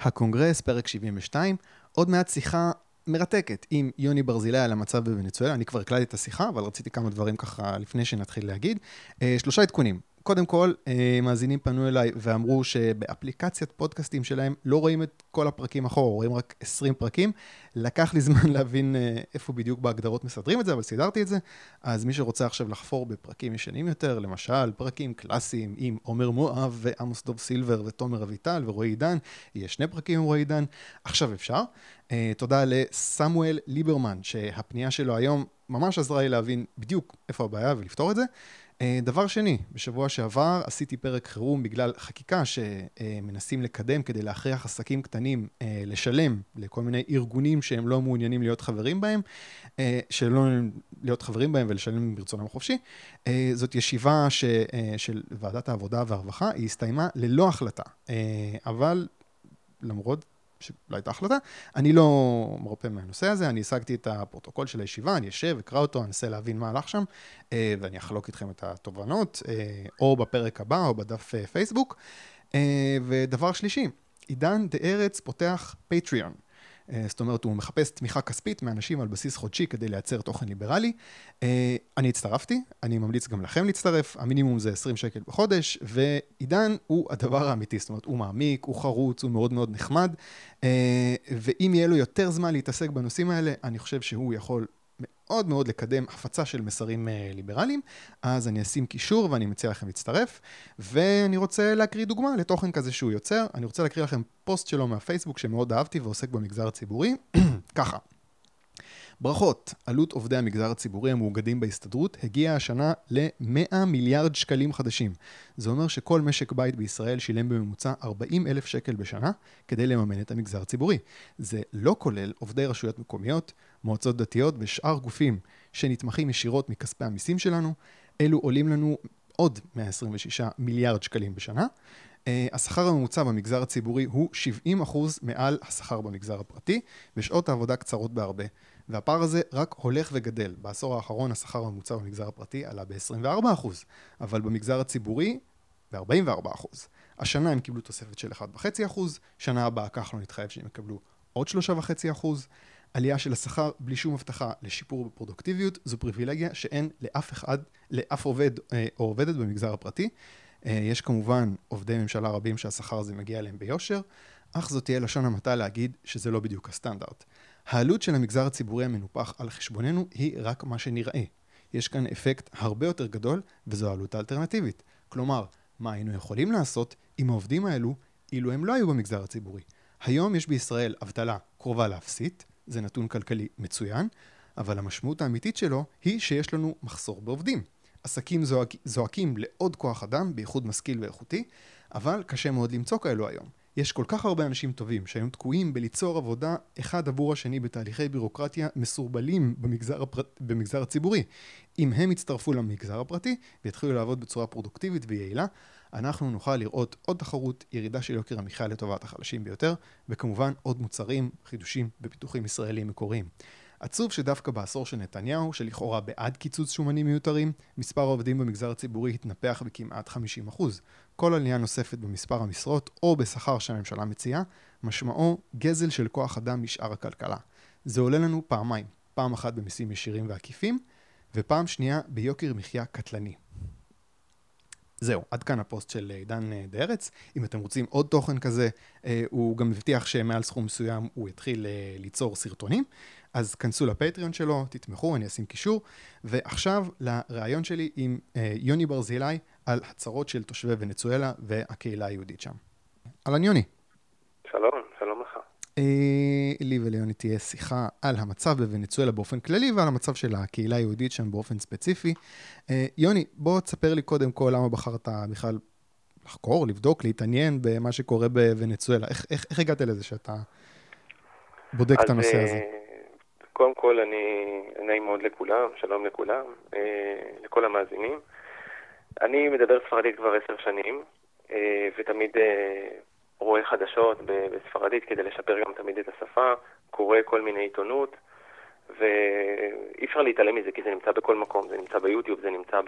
הקונגרס, פרק 72, עוד מעט שיחה מרתקת עם יוני ברזילי על המצב בוונצואלה. אני כבר הקלטתי את השיחה, אבל רציתי כמה דברים ככה לפני שנתחיל להגיד. אה, שלושה עדכונים. קודם כל, אה, מאזינים פנו אליי ואמרו שבאפליקציית פודקאסטים שלהם לא רואים את כל הפרקים אחורה, רואים רק 20 פרקים. לקח לי זמן להבין אה, איפה בדיוק בהגדרות מסדרים את זה, אבל סידרתי את זה. אז מי שרוצה עכשיו לחפור בפרקים ישנים יותר, למשל, פרקים קלאסיים עם עומר מואב ועמוס דוב סילבר ותומר אביטל ורועי עידן, יהיה שני פרקים עם רועי עידן, עכשיו אפשר. Uh, תודה לסמואל ליברמן, שהפנייה שלו היום ממש עזרה לי להבין בדיוק איפה הבעיה ולפתור את זה. אה, דבר שני, בשבוע שעבר עשיתי פרק חירום בגלל חקיקה שמנסים לקדם כדי להכריח עסקים קטנים אה, לשלם לכל מיני ארגונים שהם לא מעוניינים להיות חברים בהם, אה, שלא מעוניינים להיות חברים בהם ולשלם ברצונם החופשי. זאת ישיבה ש, של ועדת העבודה והרווחה, היא הסתיימה ללא החלטה, אבל למרות שלא הייתה החלטה. אני לא מרפה מהנושא הזה, אני השגתי את הפרוטוקול של הישיבה, אני אשב, אקרא אותו, אנסה להבין מה הלך שם, אה, ואני אחלוק איתכם את התובנות, אה, או בפרק הבא, או בדף אה, פייסבוק. ודבר שלישי, עידן דה ארץ פותח Patreon. אה, זאת אומרת, הוא מחפש תמיכה כספית מאנשים על בסיס חודשי כדי לייצר תוכן ליברלי. אה, אני הצטרפתי, אני ממליץ גם לכם להצטרף, המינימום זה 20 שקל בחודש, ועידן הוא הדבר האמיתי, זאת אומרת, הוא מעמיק, הוא חרוץ, הוא מאוד מאוד נחמד, אה, ואם יהיה לו יותר זמן להתעסק בנושאים האלה, אני חושב שהוא יכול מאוד מאוד לקדם הפצה של מסרים uh, ליברליים, אז אני אשים קישור ואני מציע לכם להצטרף, ואני רוצה להקריא דוגמה לתוכן כזה שהוא יוצר, אני רוצה להקריא לכם פוסט שלו מהפייסבוק שמאוד אהבתי ועוסק במגזר הציבורי, ככה. ברכות, עלות עובדי המגזר הציבורי המאוגדים בהסתדרות הגיעה השנה ל-100 מיליארד שקלים חדשים. זה אומר שכל משק בית בישראל שילם בממוצע 40 אלף שקל בשנה כדי לממן את המגזר הציבורי. זה לא כולל עובדי רשויות מקומיות, מועצות דתיות ושאר גופים שנתמכים ישירות מכספי המיסים שלנו. אלו עולים לנו עוד 126 מיליארד שקלים בשנה. Uh, השכר הממוצע במגזר הציבורי הוא 70% מעל השכר במגזר הפרטי, ושעות העבודה קצרות בהרבה. והפער הזה רק הולך וגדל. בעשור האחרון השכר הממוצע במגזר הפרטי עלה ב-24%, אבל במגזר הציבורי ב-44%. השנה הם קיבלו תוספת של 1.5%, שנה הבאה כחלון התחייב שהם יקבלו עוד 3.5%. עלייה של השכר בלי שום הבטחה לשיפור בפרודוקטיביות זו פריבילגיה שאין לאף אחד, לאף עובד אה, או עובדת במגזר הפרטי. אה, יש כמובן עובדי ממשלה רבים שהשכר הזה מגיע אליהם ביושר, אך זאת תהיה לשון המעטה להגיד שזה לא בדיוק הסטנדרט. העלות של המגזר הציבורי המנופח על חשבוננו היא רק מה שנראה. יש כאן אפקט הרבה יותר גדול, וזו העלות האלטרנטיבית. כלומר, מה היינו יכולים לעשות עם העובדים האלו אילו הם לא היו במגזר הציבורי? היום יש בישראל אבטלה קרובה לאפסית, זה נתון כלכלי מצוין, אבל המשמעות האמיתית שלו היא שיש לנו מחסור בעובדים. עסקים זועק, זועקים לעוד כוח אדם, בייחוד משכיל ואיכותי, אבל קשה מאוד למצוא כאלו היום. יש כל כך הרבה אנשים טובים שהיום תקועים בליצור עבודה אחד עבור השני בתהליכי בירוקרטיה מסורבלים במגזר, הפר... במגזר הציבורי. אם הם יצטרפו למגזר הפרטי ויתחילו לעבוד בצורה פרודוקטיבית ויעילה, אנחנו נוכל לראות עוד תחרות, ירידה של יוקר המחיה לטובת החלשים ביותר, וכמובן עוד מוצרים, חידושים ופיתוחים ישראליים מקוריים. עצוב שדווקא בעשור של נתניהו, שלכאורה בעד קיצוץ שומנים מיותרים, מספר העובדים במגזר הציבורי התנפח בכמעט 50%. כל עלייה נוספת במספר המשרות או בשכר שהממשלה מציעה, משמעו גזל של כוח אדם משאר הכלכלה. זה עולה לנו פעמיים, פעם אחת במיסים ישירים ועקיפים, ופעם שנייה ביוקר מחיה קטלני. זהו, עד כאן הפוסט של עידן דה ארץ. אם אתם רוצים עוד תוכן כזה, אה, הוא גם הבטיח שמעל סכום מסוים הוא יתחיל אה, ליצור סרטונים. אז כנסו לפטריון שלו, תתמכו, אני אשים קישור. ועכשיו לראיון שלי עם אה, יוני ברזילי על הצהרות של תושבי ונצואלה והקהילה היהודית שם. אהלן יוני. שלום, שלום לך. אה, לי וליוני תהיה שיחה על המצב בוונצואלה באופן כללי ועל המצב של הקהילה היהודית שם באופן ספציפי. אה, יוני, בוא תספר לי קודם כל למה בחרת בכלל לחקור, לבדוק, להתעניין במה שקורה בוונצואלה. איך, איך, איך הגעת לזה שאתה בודק את הנושא הזה? קודם כל, אני נעים מאוד לכולם, שלום לכולם, אה, לכל המאזינים. אני מדבר ספרדית כבר עשר שנים, אה, ותמיד אה, רואה חדשות בספרדית כדי לשפר גם תמיד את השפה, קורא כל מיני עיתונות, ואי אפשר להתעלם מזה כי זה נמצא בכל מקום, זה נמצא ביוטיוב, זה נמצא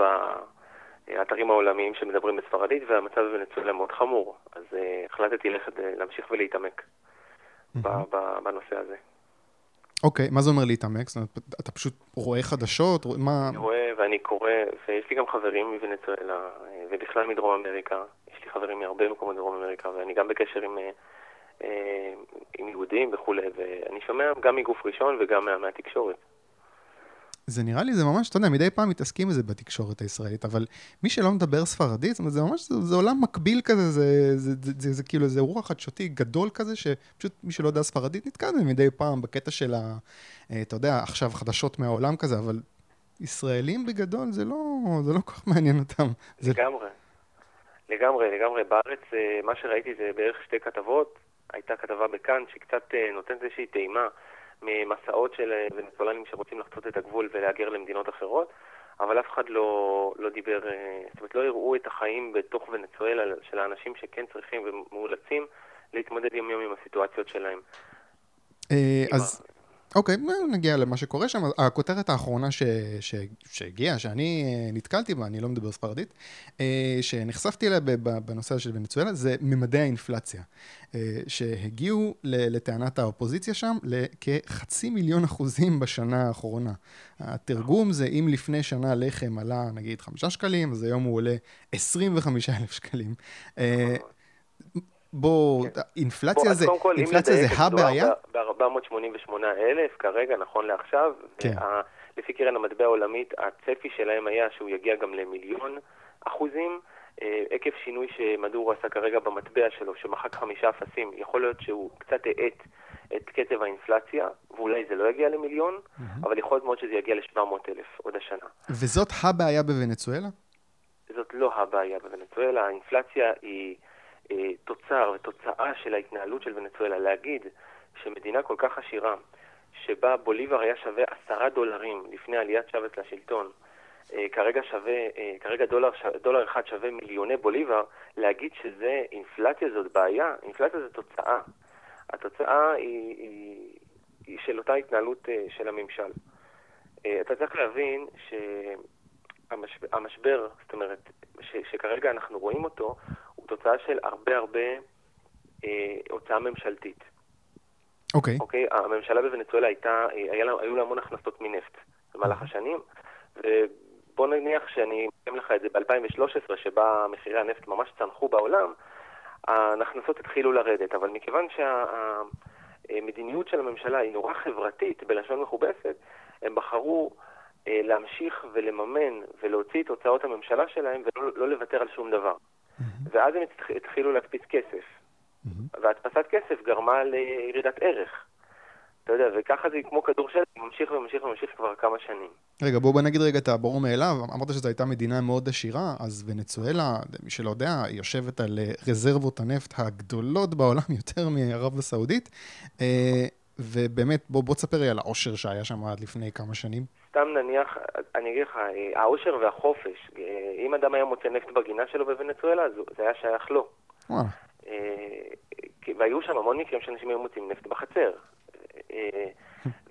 באתרים העולמיים שמדברים בספרדית, והמצב בוונצואלה מאוד חמור, אז החלטתי ללכת להמשיך ולהתעמק. בנושא הזה. אוקיי, מה זה אומר להתעמק? זאת אומרת, אתה פשוט רואה חדשות? מה... אני רואה ואני קורא, ויש לי גם חברים מוונצואלה, ובכלל מדרום אמריקה. יש לי חברים מהרבה מקומות בדרום אמריקה, ואני גם בקשר עם, אה, עם יהודים וכולי, ואני שומע גם מגוף ראשון וגם מה, מהתקשורת. זה נראה לי, זה ממש, אתה יודע, מדי פעם מתעסקים בזה בתקשורת הישראלית, אבל מי שלא מדבר ספרדית, זאת אומרת, זה ממש, זה, זה עולם מקביל כזה, זה, זה, זה, זה, זה כאילו איזה אירוע חדשותי גדול כזה, שפשוט מי שלא יודע ספרדית נתקע בזה מדי פעם בקטע של ה... אה, אתה יודע, עכשיו חדשות מהעולם כזה, אבל ישראלים בגדול, זה לא, זה לא כל כך מעניין אותם. לגמרי. זה... לגמרי, לגמרי. בארץ, אה, מה שראיתי זה בערך שתי כתבות. הייתה כתבה בכאן שקצת אה, נותנת איזושהי טעימה. ממסעות של אה, ונצולנים שרוצים לחצות את הגבול ולהגר למדינות אחרות, אבל אף אחד לא, לא דיבר, אה, זאת אומרת, לא הראו את החיים בתוך ונצואלה של האנשים שכן צריכים ומאולצים להתמודד יום-יום עם הסיטואציות שלהם. אה, אז אוקיי, נגיע למה שקורה שם. הכותרת האחרונה ש... ש... שהגיעה, שאני אה, נתקלתי בה, אני לא מדבר ספרדית, אה, שנחשפתי אליה בנושא של ונצואלה, זה ממדי האינפלציה. אה, שהגיעו לטענת האופוזיציה שם לכחצי מיליון אחוזים בשנה האחרונה. התרגום זה אם לפני שנה לחם עלה נגיד חמישה שקלים, אז היום הוא עולה עשרים וחמישה אלף שקלים. בוא, כן. אינפלציה זה, כל, אינפלציה זה הבעיה? ב-488 אלף כרגע, נכון לעכשיו. כן. וה, לפי קרן המטבע העולמית, הצפי שלהם היה שהוא יגיע גם למיליון אחוזים. אה, עקב שינוי שמדור עשה כרגע במטבע שלו, שמחק חמישה אפסים, יכול להיות שהוא קצת האט את קצב האינפלציה, ואולי זה לא יגיע למיליון, mm-hmm. אבל יכול להיות מאוד שזה יגיע ל-700 אלף עוד השנה. וזאת הבעיה בוונצואלה? זאת לא הבעיה בוונצואלה, האינפלציה היא... אה, תוצר ותוצאה של ההתנהלות של ונצואלה. להגיד שמדינה כל כך עשירה, שבה בוליבר היה שווה עשרה דולרים לפני עליית שבס לשלטון, אה, כרגע שווה, אה, כרגע דולר, דולר אחד שווה מיליוני בוליבר, להגיד שזה, אינפלציה זאת בעיה, אינפלציה זאת תוצאה. התוצאה היא, היא, היא של אותה התנהלות של הממשל. אתה צריך להבין שהמשבר, זאת אומרת, ש, שכרגע אנחנו רואים אותו, הוא תוצאה של הרבה הרבה אה, הוצאה ממשלתית. אוקיי. Okay. אוקיי? Okay? הממשלה בוונצואלה הייתה, אה, היה, היו לה המון הכנסות מנפט במהלך השנים, ובוא נניח שאני אתן לך את זה ב-2013, שבה מחירי הנפט ממש צנחו בעולם, ההכנסות התחילו לרדת, אבל מכיוון שהמדיניות של הממשלה היא נורא חברתית, בלשון מכובסת, הם בחרו אה, להמשיך ולממן ולהוציא את הוצאות הממשלה שלהם ולא לא לוותר על שום דבר. Mm-hmm. ואז הם התחילו להדפיס כסף. Mm-hmm. והדפסת כסף גרמה לירידת ערך. אתה יודע, וככה זה כמו כדור שלג, ממשיך וממשיך וממשיך כבר כמה שנים. רגע, בואו בוא נגיד רגע את הברור מאליו. אמרת שזו הייתה מדינה מאוד עשירה, אז ונצואלה, מי שלא יודע, היא יושבת על אה, רזרבות הנפט הגדולות בעולם, יותר מערב הסעודית. אה, ובאמת, בוא, בוא תספר לי על העושר שהיה שם עד לפני כמה שנים. סתם נניח, אני אגיד לך, העושר והחופש, אם אדם היה מוצא נפט בגינה שלו בוונצואלה, זה היה שייך לו. וואלה. אה, והיו שם המון מקרים שאנשים היו מוצאים נפט בחצר. אה,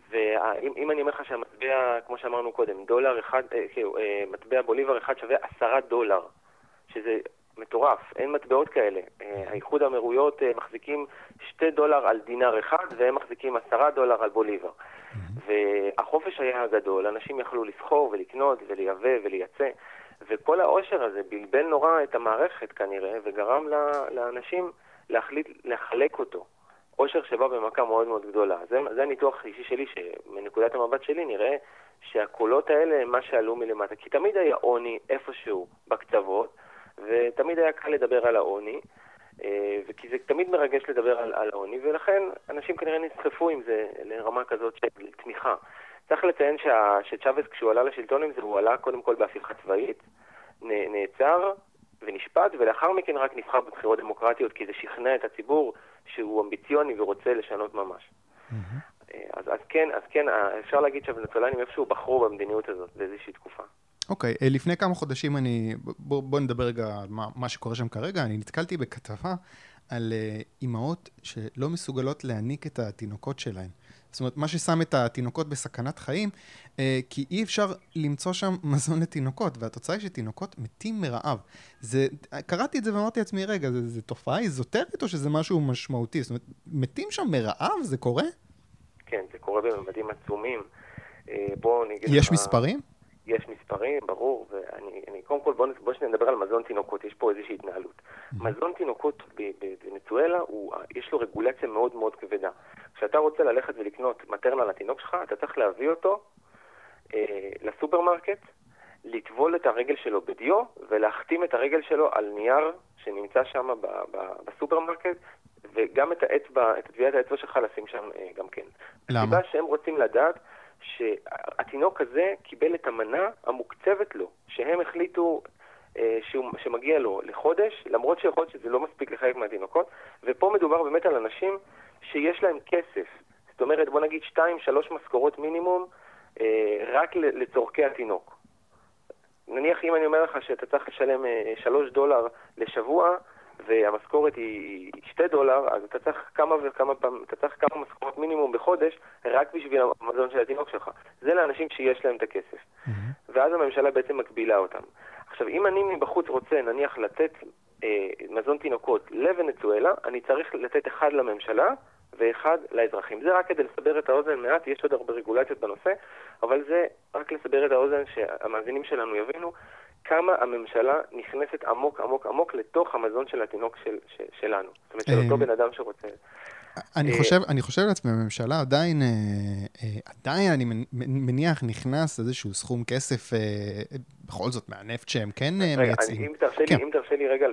ואם אני אומר לך שהמטבע, כמו שאמרנו קודם, דולר אחד, אה, כאילו, מטבע בוליבר אחד שווה עשרה דולר, שזה מטורף, אין מטבעות כאלה. האיחוד האמירויות מחזיקים שתי דולר על דינר אחד, והם מחזיקים עשרה דולר על בוליבר. והחופש היה גדול, אנשים יכלו לסחור ולקנות ולייבא ולייצא, וכל העושר הזה בלבל נורא את המערכת כנראה, וגרם לאנשים להחליט לחלק אותו. עושר שבא במכה מאוד מאוד גדולה. זה, זה הניתוח האישי שלי, שמנקודת המבט שלי נראה שהקולות האלה הם מה שעלו מלמטה. כי תמיד היה עוני איפשהו בקצוות, ותמיד היה קל לדבר על העוני. אה, וכי זה תמיד מרגש לדבר על, על העוני, ולכן אנשים כנראה נסחפו עם זה לרמה כזאת של תמיכה. צריך לציין שה, שצ'אבס כשהוא עלה לשלטון עם זה, הוא עלה קודם כל בהפיכה צבאית, נעצר ונשפט, ולאחר מכן רק נבחר בבחירות דמוקרטיות, כי זה שכנע את הציבור שהוא אמביציוני ורוצה לשנות ממש. Mm-hmm. אז, אז כן, אז כן, אפשר להגיד שהוונצולנים איפשהו בחרו במדיניות הזאת באיזושהי תקופה. אוקיי, okay, לפני כמה חודשים אני, בוא, בוא נדבר רגע על מה, מה שקורה שם כרגע, אני נתקלתי בכתבה על uh, אימהות שלא מסוגלות להניק את התינוקות שלהן. זאת אומרת, מה ששם את התינוקות בסכנת חיים, uh, כי אי אפשר למצוא שם מזון לתינוקות, והתוצאה היא שתינוקות מתים מרעב. זה, קראתי את זה ואמרתי לעצמי, רגע, זו תופעה איזוטרית או שזה משהו משמעותי? זאת אומרת, מתים שם מרעב? זה קורה? כן, זה קורה בממדים עצומים. בואו אני אגיד לך... יש מספרים? יש מספרים, ברור, ואני אני, קודם כל, בואו בוא נדבר על מזון תינוקות, יש פה איזושהי התנהלות. Mm-hmm. מזון תינוקות בוונצואלה, יש לו רגולציה מאוד מאוד כבדה. כשאתה רוצה ללכת ולקנות מטרנה לתינוק שלך, אתה צריך להביא אותו אה, לסופרמרקט, לטבול את הרגל שלו בדיו, ולהחתים את הרגל שלו על נייר שנמצא שם בסופרמרקט, וגם את האצבע, את טביעת האצבע שלך לשים שם אה, גם כן. למה? הסיבה שהם רוצים לדעת שהתינוק הזה קיבל את המנה המוקצבת לו, שהם החליטו אה, שהוא, שמגיע לו לחודש, למרות שיכול להיות שזה לא מספיק לחלק מהתינוקות, ופה מדובר באמת על אנשים שיש להם כסף. זאת אומרת, בוא נגיד 2-3 משכורות מינימום אה, רק לצורכי התינוק. נניח אם אני אומר לך שאתה צריך לשלם 3 אה, דולר לשבוע, והמשכורת היא 2 דולר, אז אתה צריך כמה וכמה פעמים, אתה צריך כמה משכורות מינימום בחודש רק בשביל המזון של התינוק שלך. זה לאנשים שיש להם את הכסף. Mm-hmm. ואז הממשלה בעצם מגבילה אותם. עכשיו, אם אני מבחוץ רוצה, נניח, לתת אה, מזון תינוקות לוונצואלה, אני צריך לתת אחד לממשלה ואחד לאזרחים. זה רק כדי לסבר את האוזן מעט, יש עוד הרבה רגולציות בנושא, אבל זה רק לסבר את האוזן שהמאזינים שלנו יבינו כמה הממשלה נכנסת עמוק עמוק עמוק לתוך המזון של התינוק של, של, שלנו. זאת אומרת, של אותו אה, בן אדם שרוצה. אני אה, חושב, אני חושב לעצמי, הממשלה עדיין, אה, עדיין, אני מניח, נכנס איזשהו סכום כסף, בכל זאת, מהנפט שהם כן מייצאים. אם תרשה, כן. לי, אם תרשה לי רגע,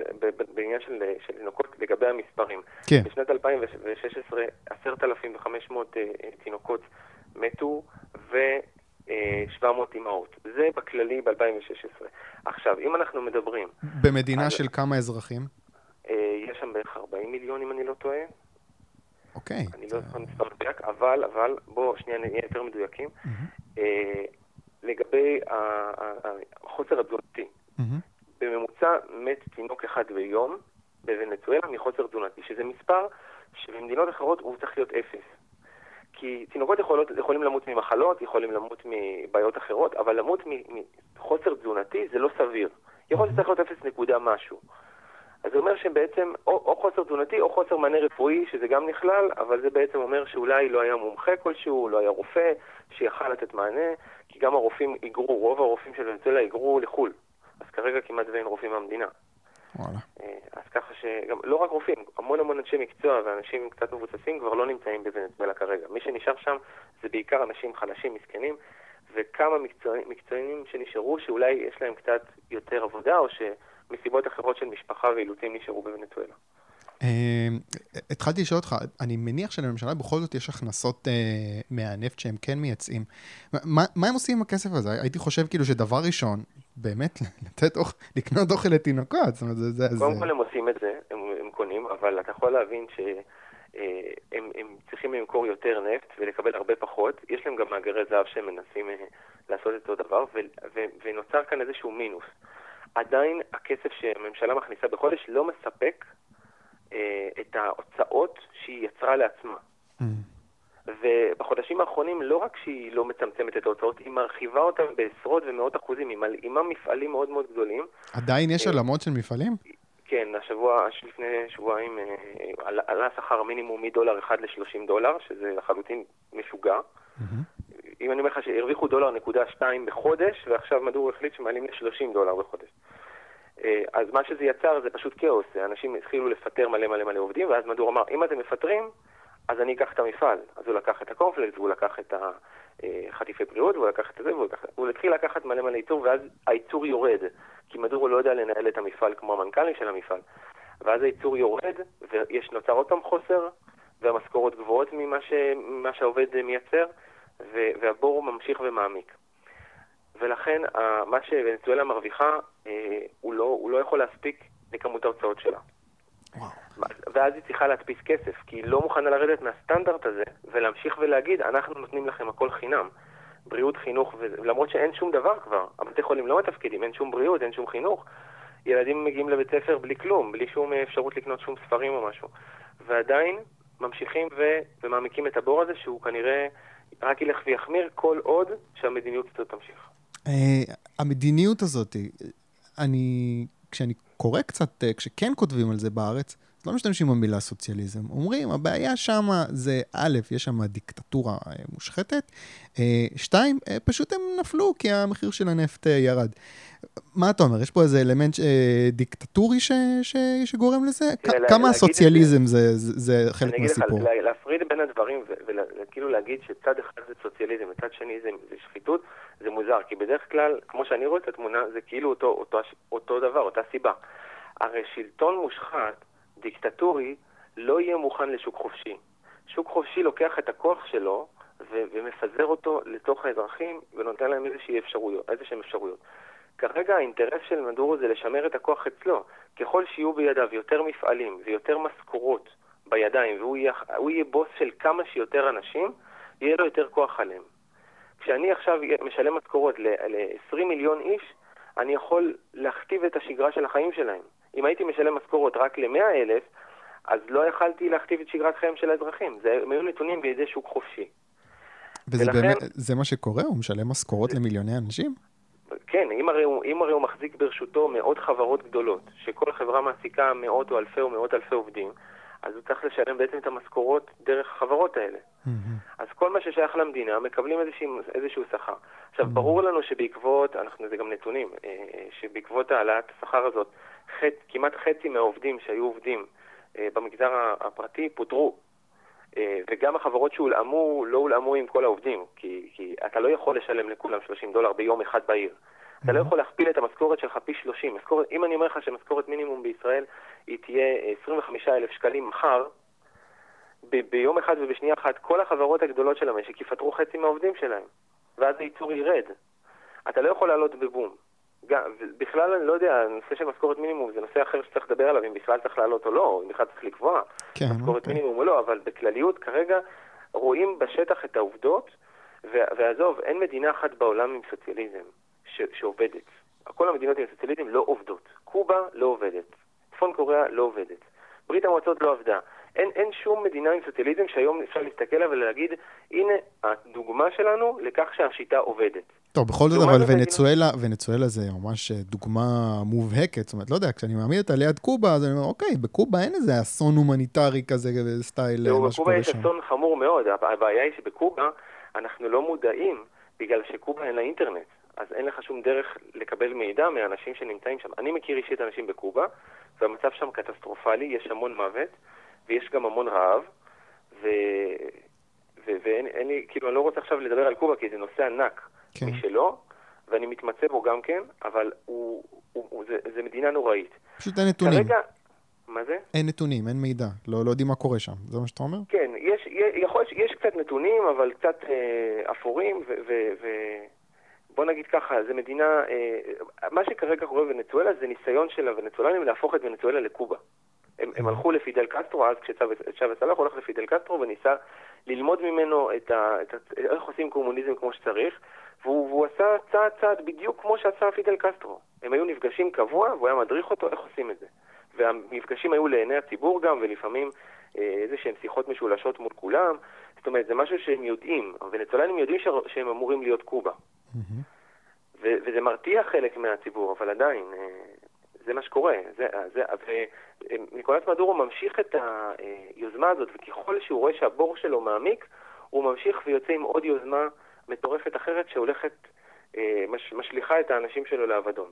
בעניין של, תינוקות, לגבי המספרים. כן. בשנת 2016, 10,500 תינוקות מתו, ו... 700 אימהות. זה בכללי ב-2016. עכשיו, אם אנחנו מדברים... במדינה על... של כמה אזרחים? אה, יש שם בערך 40 מיליון, אם אני לא טועה. אוקיי. אני לא זוכר מספר מדויק, אבל, אבל, בואו שנייה נהיה יותר מדויקים. אה, לגבי החוסר התזונתי, בממוצע מת תינוק אחד ביום בוונצואלה מחוסר תזונתי, שזה מספר שבמדינות אחרות הוא צריך להיות אפס. כי תינוקות יכולות, יכולים למות ממחלות, יכולים למות מבעיות אחרות, אבל למות מחוסר תזונתי זה לא סביר. יכול להיות שצריך להיות אפס נקודה משהו. אז זה אומר שבעצם או, או חוסר תזונתי או חוסר מענה רפואי, שזה גם נכלל, אבל זה בעצם אומר שאולי לא היה מומחה כלשהו, לא היה רופא שיכל לתת מענה, כי גם הרופאים היגרו, רוב הרופאים של ונצואלה היגרו לחו"ל. אז כרגע כמעט ואין רופאים מהמדינה. וואלה. אה, אז ככה שגם, לא רק רופאים, המון המון אנשי מקצוע ואנשים קצת מבוססים כבר לא נמצאים בוונצואלה כרגע. מי שנשאר שם זה בעיקר אנשים חלשים, מסכנים, וכמה מקצוענים שנשארו שאולי יש להם קצת יותר עבודה, או שמסיבות אחרות של משפחה ואילוצים נשארו בוונצואלה. אמ, התחלתי לשאול אותך, אני מניח שלממשלה בכל זאת יש הכנסות אה, מהנפט שהם כן מייצאים. מה הם עושים עם הכסף הזה? הייתי חושב כאילו שדבר ראשון, באמת, לתת אוכל, לקנות אוכל לתינוקות. זאת אומרת, זה... קודם כל הם עושים את זה, הם, הם קונים, אבל אתה יכול להבין שהם אה, צריכים למכור יותר נפט ולקבל הרבה פחות. יש להם גם מאגרי זהב שהם מנסים אה, לעשות את אותו דבר, ו, ו, ונוצר כאן איזשהו מינוס. עדיין הכסף שהממשלה מכניסה בחודש לא מספק אה, את ההוצאות שהיא יצרה לעצמה. Mm. ובחודשים האחרונים לא רק שהיא לא מצמצמת את ההוצאות, היא מרחיבה אותן בעשרות ומאות אחוזים, היא מלאימה מפעלים מאוד מאוד גדולים. עדיין יש עלמות של מפעלים? כן, השבוע, לפני שבועיים אה, עלה שכר המינימום מדולר אחד ל-30 דולר, שזה לחלוטין משוגע. Mm-hmm. אם אני אומר לך שהרוויחו דולר נקודה שתיים בחודש, ועכשיו מדור החליט שמעלים ל-30 דולר בחודש. אה, אז מה שזה יצר זה פשוט כאוס, אנשים התחילו לפטר מלא מלא מלא עובדים, ואז מדור אמר, אם אתם מפטרים, אז אני אקח את המפעל. אז הוא לקח את הקורפלקס, והוא לקח את החטיפי בריאות, והוא לקח את זה, והוא לקח... הוא התחיל לקחת מלא מלא ייצור, ואז הייצור יורד, כי מדור לא יודע לנהל את המפעל כמו המנכ"לים של המפעל. ואז הייצור יורד, ויש נוצר עוד פעם חוסר, והמשכורות גבוהות ממה, ש... שהעובד מייצר, והבור ממשיך ומעמיק. ולכן מה שוונצואלה מרוויחה, אה, הוא, לא, הוא לא יכול להספיק לכמות ההוצאות שלה. וואו. ואז היא צריכה להדפיס כסף, כי היא לא מוכנה לרדת מהסטנדרט הזה ולהמשיך ולהגיד, אנחנו נותנים לכם הכל חינם. בריאות, חינוך, ולמרות שאין שום דבר כבר, הבתי חולים לא מתפקדים, אין שום בריאות, אין שום חינוך, ילדים מגיעים לבית ספר בלי כלום, בלי שום אפשרות לקנות שום ספרים או משהו. ועדיין ממשיכים ו... ומעמיקים את הבור הזה, שהוא כנראה רק ילך ויחמיר כל עוד שהמדיניות הזאת תמשיך. Uh, המדיניות הזאת, אני, כשאני קורא קצת, uh, כשכן כותבים על זה בארץ, לא משתמשים במילה סוציאליזם. אומרים, הבעיה שם זה, א', יש שם דיקטטורה אה, מושחתת, אה, שתיים, אה, פשוט הם נפלו כי המחיר של הנפט ירד. מה אתה אומר, יש פה איזה אלמנט דיקטטורי ש, ש, שגורם לזה? כמה הסוציאליזם זה, זה, זה חלק מהסיפור? אני אגיד לך, להפריד בין הדברים וכאילו להגיד שצד אחד זה סוציאליזם וצד שני זה, זה שחיתות, זה מוזר, כי בדרך כלל, כמו שאני רואה את התמונה, זה כאילו אותו, אותו, אותו דבר, אותה סיבה. הרי שלטון מושחת דיקטטורי לא יהיה מוכן לשוק חופשי. שוק חופשי לוקח את הכוח שלו ו- ומפזר אותו לתוך האזרחים ונותן להם איזושהי אפשרויות, איזשהן אפשרויות. כרגע האינטרס של מדורו זה לשמר את הכוח אצלו. ככל שיהיו בידיו יותר מפעלים ויותר משכורות בידיים והוא יהיה, יהיה בוס של כמה שיותר אנשים, יהיה לו יותר כוח עליהם. כשאני עכשיו משלם משכורות ל-20 מיליון איש, אני יכול להכתיב את השגרה של החיים שלהם. אם הייתי משלם משכורות רק ל-100 אלף, אז לא יכלתי להכתיב את שגרת חייהם של האזרחים. זה, הם היו נתונים בידי שוק חופשי. וזה ולכן, באמת, זה מה שקורה? הוא משלם משכורות. למיליוני אנשים? כן, אם הרי, הוא, אם הרי הוא מחזיק ברשותו מאות חברות גדולות, שכל חברה מעסיקה מאות או אלפי או מאות אלפי עובדים, אז הוא צריך לשלם בעצם את המשכורות דרך החברות האלה. Mm-hmm. אז כל מה ששייך למדינה, מקבלים איזשהו, איזשהו שכר. עכשיו, mm-hmm. ברור לנו שבעקבות, אנחנו, זה גם נתונים, אה, שבעקבות העלאת השכר הזאת, חצ, כמעט חצי מהעובדים שהיו עובדים אה, במגזר הפרטי פוטרו. אה, וגם החברות שהולאמו, לא הולאמו עם כל העובדים, כי, כי אתה לא יכול לשלם לכולם 30 דולר ביום אחד בעיר. אתה לא יכול להכפיל את המשכורת שלך פי 30. משכורת, אם אני אומר לך שמשכורת מינימום בישראל היא תהיה 25,000 שקלים מחר, ב- ביום אחד ובשנייה אחת כל החברות הגדולות של המשק יפטרו חצי מהעובדים שלהם, ואז הייצור ירד. אתה לא יכול לעלות בבום. גם, בכלל אני לא יודע, הנושא של משכורת מינימום זה נושא אחר שצריך לדבר עליו, אם בכלל צריך לעלות או לא, אם בכלל צריך לקבוע כן, משכורת אוקיי. מינימום או לא, אבל בכלליות כרגע רואים בשטח את העובדות, ועזוב, אין מדינה אחת בעולם עם סוציאליזם ש- שעובדת. כל המדינות עם סוציאליזם לא עובדות. קובה לא עובדת, צפון קוריאה לא עובדת, ברית המועצות לא עבדה. אין, אין שום מדינה עם סוציאליזם שהיום אפשר להסתכל עליה ולהגיד, הנה הדוגמה שלנו לכך שהשיטה עובדת. טוב, בכל זאת, אבל ונצואלה, ונצואלה זה ממש דוגמה מובהקת. זאת אומרת, לא יודע, כשאני מעמיד אותה ליד קובה, אז אני אומר, אוקיי, בקובה אין איזה אסון הומניטרי כזה, style מה שקורה שם. בקובה יש אסון חמור מאוד. הבעיה היא שבקובה אנחנו לא מודעים, בגלל שקובה אין לה אינטרנט. אז אין לך שום דרך לקבל מידע מהאנשים שנמצאים שם. אני מכיר אישית אנשים בקובה, והמצב שם קטסטרופלי, יש המון מוות, ויש גם המון רעב, ו... ו... ואין לי, כאילו, אני לא רוצה עכשיו לדבר על קובה, כי זה נושא ענק כן. משלו, ואני מתמצא בו גם כן, אבל הוא, הוא, הוא, זה, זה מדינה נוראית. פשוט אין נתונים. כרגע, מה זה? אין נתונים, אין מידע, לא, לא יודעים מה קורה שם, זה מה שאתה אומר? כן, יש, יכול, יש קצת נתונים, אבל קצת אה, אפורים, ו... ו, ו בוא נגיד ככה, זו מדינה, אה, מה שכרגע קורה בוונצואלה זה ניסיון של הוונצואלנים להפוך את ונצואלה לקובה. הם, הם הלכו לפידל קסטרו, אז כשצ'אבס הלך, הולך לפידל קסטרו וניסה ללמוד ממנו את ה, את ה, איך עושים קומוניזם כמו שצריך, והוא, והוא עשה צעד צעד בדיוק כמו שעשה פידל קסטרו. הם היו נפגשים קבוע, והוא היה מדריך אותו איך עושים את זה. והמפגשים היו לעיני הציבור גם, ולפעמים אה, איזה שהן שיחות משולשות מול כולם. זאת אומרת, זה משהו שהם יודעים. הוונצואלנים יודעים שהם אמורים להיות קובה. וזה מרתיע חלק מהציבור, אבל עדיין, אה, זה מה שקורה. זה, זה, וניקולס מדורו ממשיך את היוזמה הזאת, וככל שהוא רואה שהבור שלו מעמיק, הוא ממשיך ויוצא עם עוד יוזמה מטורפת אחרת שהולכת, אה, מש, משליכה את האנשים שלו לאבדון.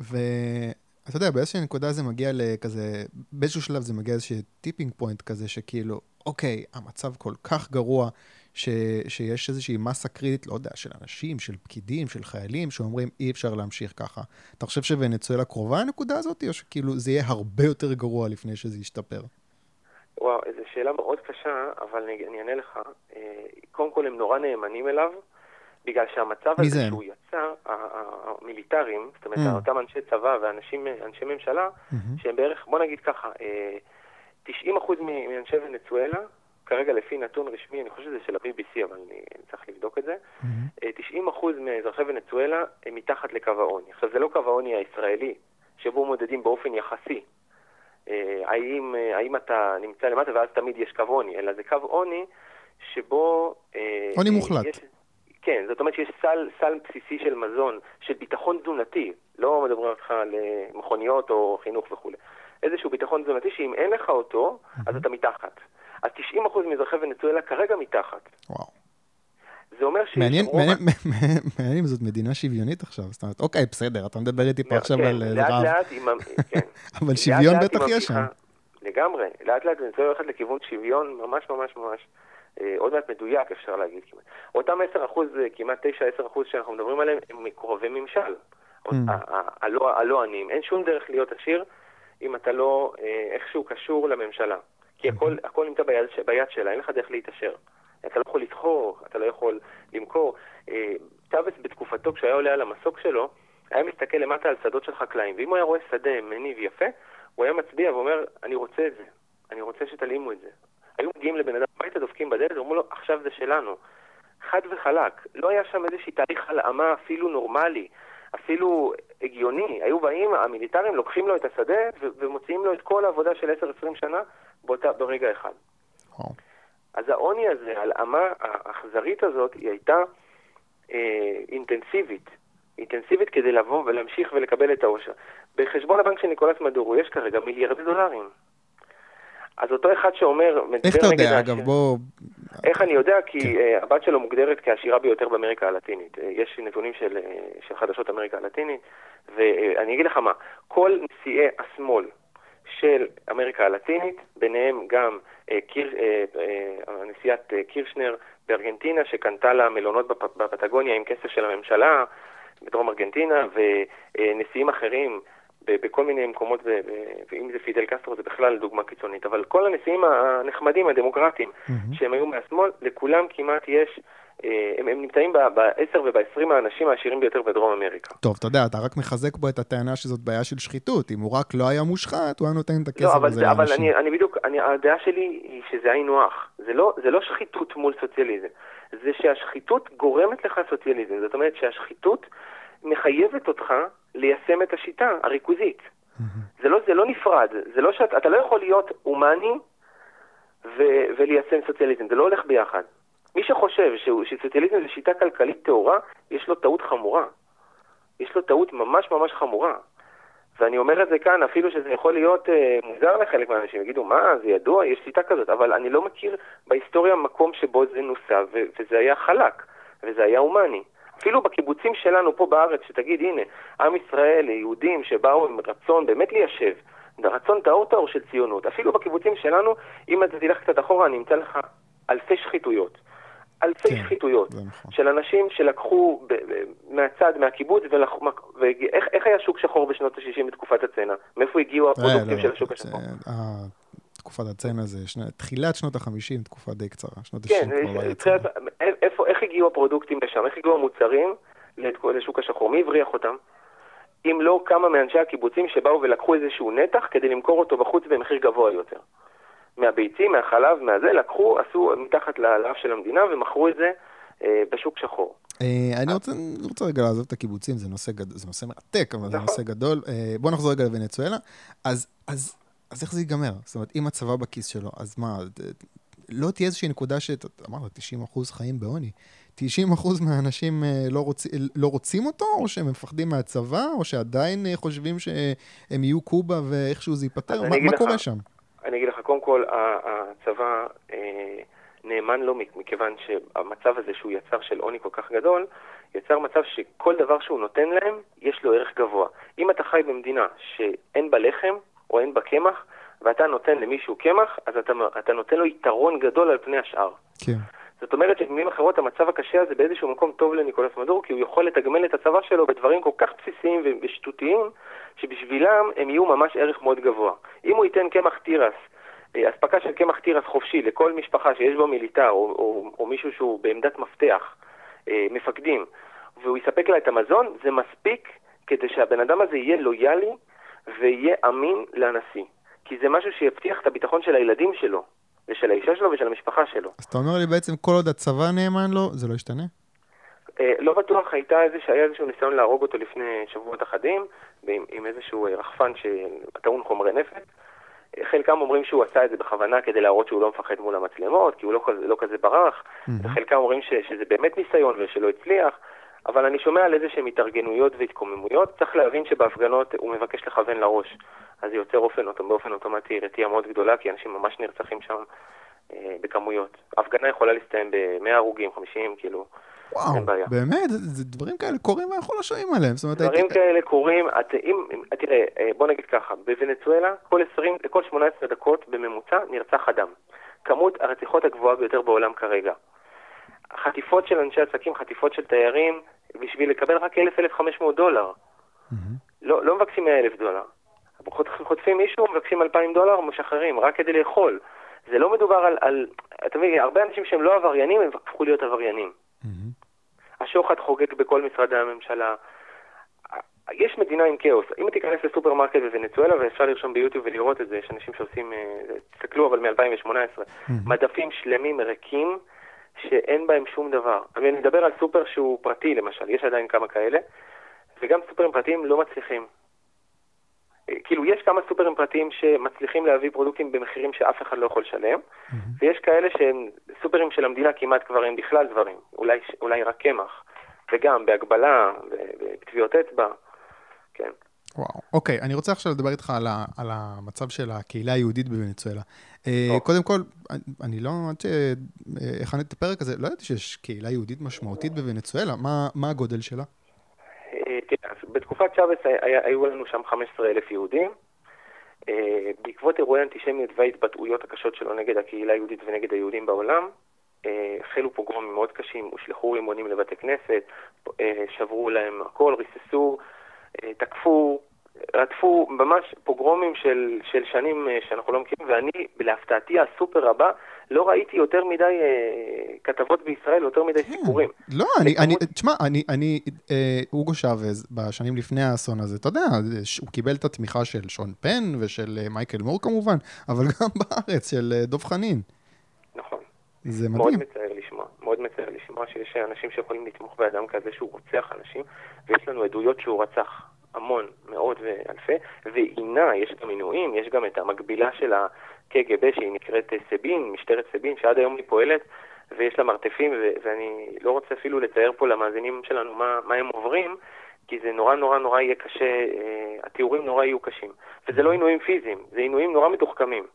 ואתה יודע, באיזושהי נקודה זה מגיע לכזה, באיזשהו שלב זה מגיע לאיזשהו tipping point כזה, שכאילו, אוקיי, המצב כל כך גרוע, ש, שיש איזושהי מסה קריטית, לא יודע, של אנשים, של פקידים, של חיילים, שאומרים, אי אפשר להמשיך ככה. אתה חושב שוונצואלה קרובה לנקודה הזאת, או שכאילו זה יהיה הרבה יותר גרוע לפני שזה ישתפר? וואו, זו שאלה מאוד קשה, אבל אני, אני אענה לך. אה, קודם כל, הם נורא נאמנים אליו, בגלל שהמצב הזה שהוא יצא, המיליטרים, זאת אומרת, mm. אותם אנשי צבא ואנשי ממשלה, mm-hmm. שהם בערך, בוא נגיד ככה, 90% אה, מאנשי ונצואלה כרגע לפי נתון רשמי, אני חושב שזה של ה-BBC, אבל אני צריך לבדוק את זה, mm-hmm. 90% מאזרחי ונצואלה הם מתחת לקו העוני. עכשיו, זה לא קו העוני הישראלי, שבו מודדים באופן יחסי. אה, האם, אה, האם אתה נמצא למטה ואז תמיד יש קו עוני, אלא זה קו עוני שבו... אה, עוני מוחלט. יש, כן, זאת אומרת שיש סל, סל בסיסי של מזון, של ביטחון תזונתי, לא מדברים אותך על מכוניות או חינוך וכולי. איזשהו ביטחון תזונתי שאם אין לך אותו, אז אתה מתחת. אז 90% מאזרחי ונצואלה כרגע מתחת. וואו. זה אומר שיש... מעניין, מעניין, מעניין אם זאת מדינה שוויונית עכשיו. זאת אומרת, אוקיי, בסדר, אתה מדבר איתי פה עכשיו על רב. לאט לאט עם... אבל שוויון בטח יש שם. לגמרי. לאט לאט ונצואלה הולכת לכיוון שוויון ממש ממש ממש. אה, עוד מעט מדויק, אפשר להגיד כמעט. אותם 10 אחוז, אה, כמעט 9-10 אחוז שאנחנו מדברים עליהם, הם מקורבי ממשל. Mm. הלא עניים. אין שום דרך להיות עשיר אם אתה לא אה, איכשהו קשור לממשלה. כי הכל, הכל נמצא ביד, ביד שלה, אין לך דרך להתעשר. אתה לא יכול לסחור, אתה לא יכול למכור. צ'אבס בתקופתו, כשהיה עולה על המסוק שלו, היה מסתכל למטה על שדות של חקלאים, ואם הוא היה רואה שדה מניב יפה, הוא היה מצביע ואומר, אני רוצה את זה, אני רוצה שתלאימו את זה. היו מגיעים לבן אדם הביתה, דופקים בדלת, ואומרים לו, עכשיו זה שלנו. חד וחלק. לא היה שם איזושהי תהליך הלאמה אפילו נורמלי, אפילו הגיוני. היו באים, המיליטרים לוקחים לו את השדה ומוציאים לו את כל העבודה של 10-20 שנה באותה, ברגע אחד. אז העוני הזה, הלאמה האכזרית הזאת, היא הייתה אה, אינטנסיבית. אינטנסיבית כדי לבוא ולהמשיך ולקבל את העושר. בחשבון הבנק של ניקולס מדורו יש כרגע מיליארדי דולרים. אז אותו אחד שאומר... איך אתה יודע, אגב, בוא... איך אני יודע? כי כן. uh, הבת שלו מוגדרת כעשירה ביותר באמריקה הלטינית. Uh, יש נתונים של, uh, של חדשות אמריקה הלטינית, ואני אגיד לך מה, כל נשיאי השמאל של אמריקה הלטינית, ביניהם גם קיר, נשיאת קירשנר בארגנטינה, שקנתה לה מלונות בפטגוניה עם כסף של הממשלה בדרום ארגנטינה, ונשיאים אחרים בכל מיני מקומות, ואם זה פידל קסטרו זה בכלל דוגמה קיצונית, אבל כל הנשיאים הנחמדים, הדמוקרטיים, mm-hmm. שהם היו מהשמאל, לכולם כמעט יש... אה, הם, הם נמצאים ב-10 וב-20 האנשים העשירים ביותר בדרום אמריקה. טוב, אתה יודע, אתה רק מחזק פה את הטענה שזאת בעיה של שחיתות. אם הוא רק לא היה מושחת, הוא היה נותן את הכסף לא, הזה לאנשים. אבל אני, אני בדיוק, אני, הדעה שלי היא שזה היינו הך. זה לא, זה לא שחיתות מול סוציאליזם, זה שהשחיתות גורמת לך סוציאליזם. זאת אומרת שהשחיתות מחייבת אותך ליישם את השיטה הריכוזית. זה לא, זה לא נפרד, זה לא שאת, אתה לא יכול להיות הומני ו, וליישם סוציאליזם, זה לא הולך ביחד. מי שחושב שסוציאליזם זה שיטה כלכלית טהורה, יש לו טעות חמורה. יש לו טעות ממש ממש חמורה. ואני אומר את זה כאן, אפילו שזה יכול להיות אה, מוזר לחלק מהאנשים, יגידו, מה, זה ידוע, יש שיטה כזאת, אבל אני לא מכיר בהיסטוריה מקום שבו זה נוסה, וזה היה חלק, וזה היה הומני. אפילו בקיבוצים שלנו פה בארץ, שתגיד, הנה, עם ישראל, יהודים שבאו עם רצון באמת ליישב, רצון טהור טהור של ציונות, אפילו בקיבוצים שלנו, אם אתה תלך קצת אחורה, אני אמצא לך אלפי שחיתויות. אלפי כן, שחיתויות נכון. של אנשים שלקחו ב- ב- מהצד, מהקיבוץ, ולח... ואיך היה שוק שחור בשנות ה-60 בתקופת הצנע? מאיפה הגיעו אה, הפרודוקטים לא, של השוק השחור? אה, תקופת הצנע זה תחילת שנות ה-50, תקופה די קצרה, שנות ה-60 כן, כבר לא. איך הגיעו הפרודוקטים לשם? איך הגיעו המוצרים לשוק השחור? מי הבריח אותם? אם לא כמה מאנשי הקיבוצים שבאו ולקחו איזשהו נתח כדי למכור אותו בחוץ במחיר גבוה יותר. מהביצים, מהחלב, מהזה, לקחו, עשו מתחת לאף של המדינה ומכרו את זה אה, בשוק שחור. אה, אני רוצה, רוצה רגע לעזוב את הקיבוצים, זה נושא, גד... זה נושא מרתק, אבל נכון. זה נושא גדול. אה, בוא נחזור רגע לוונצואלה. אז, אז, אז איך זה ייגמר? זאת אומרת, אם הצבא בכיס שלו, אז מה, לא תהיה איזושהי נקודה שאתה אמרת, 90 אחוז חיים בעוני. 90 אחוז מהאנשים לא, רוצ, לא רוצים אותו, או שהם מפחדים מהצבא, או שעדיין חושבים שהם יהיו קובה ואיכשהו זה ייפתר? מה, מה קורה שם? אני אגיד לך, קודם כל, הצבא אה, נאמן לו מכיוון שהמצב הזה שהוא יצר של עוני כל כך גדול, יצר מצב שכל דבר שהוא נותן להם, יש לו ערך גבוה. אם אתה חי במדינה שאין בה לחם או אין בה קמח, ואתה נותן למישהו קמח, אז אתה, אתה נותן לו יתרון גדול על פני השאר. כן. זאת אומרת שבמילים אחרות המצב הקשה הזה באיזשהו מקום טוב לניקולס מדור, כי הוא יכול לתגמל את הצבא שלו בדברים כל כך בסיסיים ושטותיים, שבשבילם הם יהיו ממש ערך מאוד גבוה. אם הוא ייתן קמח תירס, אה, אספקה של קמח תירס חופשי לכל משפחה שיש בו מיליטר, או, או, או מישהו שהוא בעמדת מפתח, אה, מפקדים, והוא יספק לה את המזון, זה מספיק כדי שהבן אדם הזה יהיה לויאלי ויהיה אמין לנשיא. כי זה משהו שיבטיח את הביטחון של הילדים שלו. ושל האישה שלו ושל המשפחה שלו. אז אתה אומר לי בעצם כל עוד הצבא נאמן לו, זה לא ישתנה? אה, לא בטוח, הייתה איזה, שהיה איזשהו ניסיון להרוג אותו לפני שבועות אחדים, עם, עם איזשהו רחפן שטעון חומרי נפץ. חלקם אומרים שהוא עשה את זה בכוונה כדי להראות שהוא לא מפחד מול המצלמות, כי הוא לא לא כזה ברח, mm-hmm. וחלקם אומרים ש, שזה באמת ניסיון ושלא הצליח, אבל אני שומע על איזה שהם התארגנויות והתקוממויות, צריך להבין שבהפגנות הוא מבקש לכוון לראש, אז זה יוצר אופן, באופן אוטומטי רתיעה מאוד גדולה, כי אנשים ממש נרצחים שם אה, בכמויות. הפגנה יכולה להסתיים ב-100 הרוגים, 50, כאילו, וואו, אין בעיה. באמת, זה, זה דברים כאלה קורים ואנחנו לא שומעים עליהם. זאת אומרת, דברים הייתי- כאלה קורים, את, אם, אם, תראה, אה, בוא נגיד ככה, בוונצואלה כל 20, כל 18 דקות בממוצע נרצח אדם. כמות הרציחות הגבוהה ביותר בעולם כרגע. חטיפות של אנשי עסקים, חטיפות של תיירים, בשביל לקבל רק 1,000-1,500 דולר. לא, לא מבקשים 100,000 דולר. חוט- חוטפים מישהו, מבקשים 2,000 דולר, משחררים, רק כדי לאכול. זה לא מדובר על, על אתה מבין, הרבה אנשים שהם לא עבריינים, הם הפכו להיות עבריינים. השוחד חוגג בכל משרדי הממשלה. יש מדינה עם כאוס. אם תיכנס לסופרמרקט בוונצואלה, ואפשר לרשום ביוטיוב ולראות את זה, יש אנשים שעושים, אה, תסתכלו אבל מ-2018, מדפים שלמים ריקים, שאין בהם שום דבר. אני מדבר על סופר שהוא פרטי למשל, יש עדיין כמה כאלה, וגם סופרים פרטיים לא מצליחים. אה, כאילו, יש כמה סופרים פרטיים שמצליחים להביא פרודוקטים במחירים שאף אחד לא יכול לשלם, ויש כאלה שהם סופרים של המדינה כמעט כבר אין בכלל דברים, אולי, אולי רק קמח, וגם בהגבלה, בטביעות אצבע, כן. וואו, אוקיי, אני רוצה עכשיו לדבר איתך על, ה, על המצב של הקהילה היהודית בוונצואלה. אה, טוב. קודם כל, אני, לא, עד שהכנתי את הפרק הזה, לא ידעתי שיש קהילה יהודית משמעותית בוונצואלה, מה, מה הגודל שלה? אה, תראה, אז בתקופת צ'אבס היו לנו שם 15,000 יהודים. אה, בעקבות אירועי האנטישמיות וההתבטאויות הקשות שלו נגד הקהילה היהודית ונגד היהודים בעולם, אה, החלו פוגרומים מאוד קשים, הושלכו רימונים לבתי כנסת, אה, שברו להם הכל, ריססו, תקפו, רדפו, ממש פוגרומים של, של שנים אה, שאנחנו לא מכירים, ואני, להפתעתי הסופר רבה, לא ראיתי יותר מדי אה, כתבות בישראל, יותר מדי סיפורים. לא, אני, אני, תשמע, אני, אני, אה, אוגו שאבז, בשנים לפני האסון הזה, אתה יודע, ש- הוא קיבל את התמיכה של שון פן ושל אה, מייקל מור כמובן, אבל גם בארץ של אה, דב חנין. נכון. זה מאוד מדהים. מצער לשמוע, מאוד מצער לשמוע שיש אנשים שיכולים לתמוך באדם כזה שהוא רוצח אנשים, ויש לנו עדויות שהוא רצח המון, מאות ואלפי, ועינה, יש גם עינויים, יש גם את המקבילה של הקג"ב שהיא נקראת סבין, משטרת סבין, שעד היום היא פועלת, ויש לה מרתפים, ו- ואני לא רוצה אפילו לתאר פה למאזינים שלנו מה, מה הם עוברים, כי זה נורא נורא נורא יהיה קשה, אה, התיאורים נורא יהיו קשים. וזה לא עינויים פיזיים, זה עינויים נורא מתוחכמים.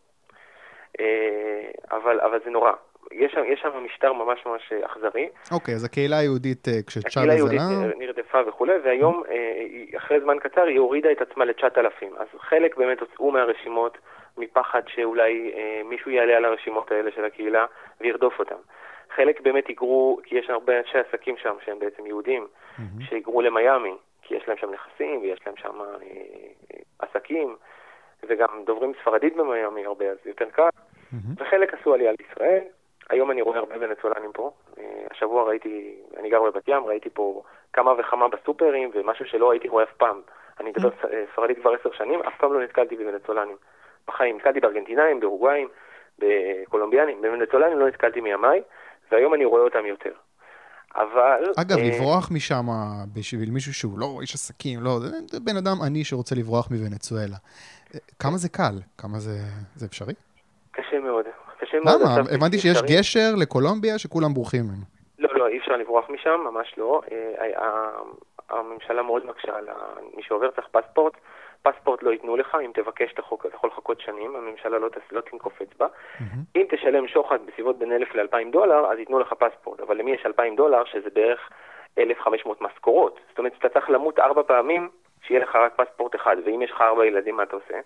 אה, אבל, אבל זה נורא. יש שם, יש שם משטר ממש ממש אה, אכזרי. אוקיי, אז הקהילה היהודית, אה, הקהילה כשצ'אבז היהודית עלה, אה, נרדפה וכולי, והיום, אחרי זמן קצר, היא הורידה את עצמה ל-9,000. אז חלק באמת הוצאו מהרשימות מפחד שאולי מישהו יעלה על הרשימות האלה של הקהילה וירדוף אותם. חלק באמת היגרו, כי יש הרבה אנשי עסקים שם שהם בעצם יהודים, שהיגרו למיאמי, כי יש להם שם נכסים ויש להם שם אה, עסקים, וגם דוברים ספרדית במיאמי הרבה, אז יותר קל. מהמם. וחלק עשו עלייה לישראל. היום אני רואה הרבה ונצואלנים פה. אה, השבוע ראיתי, אני גר בבת ים, ראיתי פה כמה וכמה בסופרים, ומשהו שלא הייתי רואה אף פעם. אני מדבר ס- אה, ספרדית כבר עשר שנים, אף פעם לא נתקלתי בוונצואלנים. בחיים, נתקלתי בארגנטינאים, באורוגוואים, בקולומביאנים, בוונצואלנים לא נתקלתי מימיי, והיום אני רואה אותם יותר. אבל... אגב, אה, לברוח משם בשביל מישהו שהוא לא איש עסקים, לא, זה בן אדם עני שרוצה לברוח מוונצואלה. אה, כמה זה קל? כמה זה, זה אפשרי? קשה מאוד. קשה מאוד. למה? הבנתי שיש גשר לקולומביה שכולם בורחים ממנו. לא, לא, אי אפשר לברוח משם, ממש לא. אה, ה- הממשלה מאוד מקשה על מי שעובר צריך פספורט. פספורט לא ייתנו לך, אם תבקש אתה יכול- לחכות שנים, הממשלה לא, לא תנקוף אצבע. מהמם. אם תשלם שוחד בסביבות בין 1,000 ל-2,000 דולר, אז ייתנו לך פספורט. אבל למי יש 2,000 דולר, שזה בערך 1,500 משכורות. זאת אומרת, אתה צריך למות ארבע פעמים, שיהיה לך רק פספורט אחד, ואם יש לך ארבע ילדים, מה אתה עושה?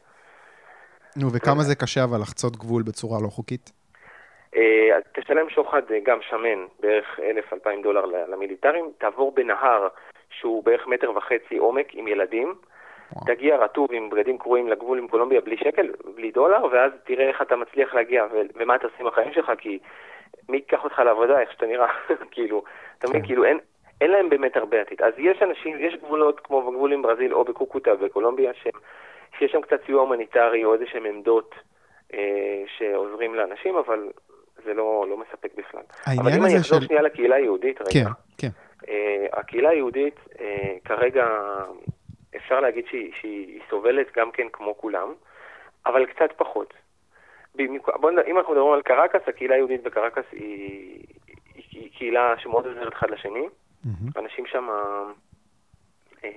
נו, וכמה זה קשה אבל לחצות גבול בצורה לא חוקית? אה, אז תשלם שוחד אה, גם שמן, בערך 1,000-2,000 דולר למיליטרים, תעבור בנהר שהוא בערך מטר וחצי עומק עם ילדים, וואו. תגיע רטוב עם בגדים קרועים לגבול עם קולומביה בלי שקל, בלי דולר, ואז תראה איך אתה מצליח להגיע ו- ומה אתה עושה עם החיים שלך, כי מי ייקח אותך לעבודה, איך שאתה נראה, כאילו, אתה מבין, כן. כאילו אין... אין להם באמת הרבה עתיד. אז יש אנשים, יש גבולות כמו בגבול עם ברזיל או בקוקוטה בקולומביה, שהם, שיש שם קצת סיוע הומניטרי או איזה שהם עמדות אה, שעוזרים לאנשים, אבל זה לא, לא מספק בכלל. אבל אם אני אחזור של... שנייה לקהילה היהודית, רגע, כן, כן. אה, הקהילה היהודית אה, כרגע אפשר להגיד שהיא, שהיא סובלת גם כן כמו כולם, אבל קצת פחות. בוא, אם אנחנו מדברים על קרקס, הקהילה היהודית בקרקס היא, היא, היא קהילה שמאוד עוזרת אחד לשני. Mm-hmm. אנשים שם אה,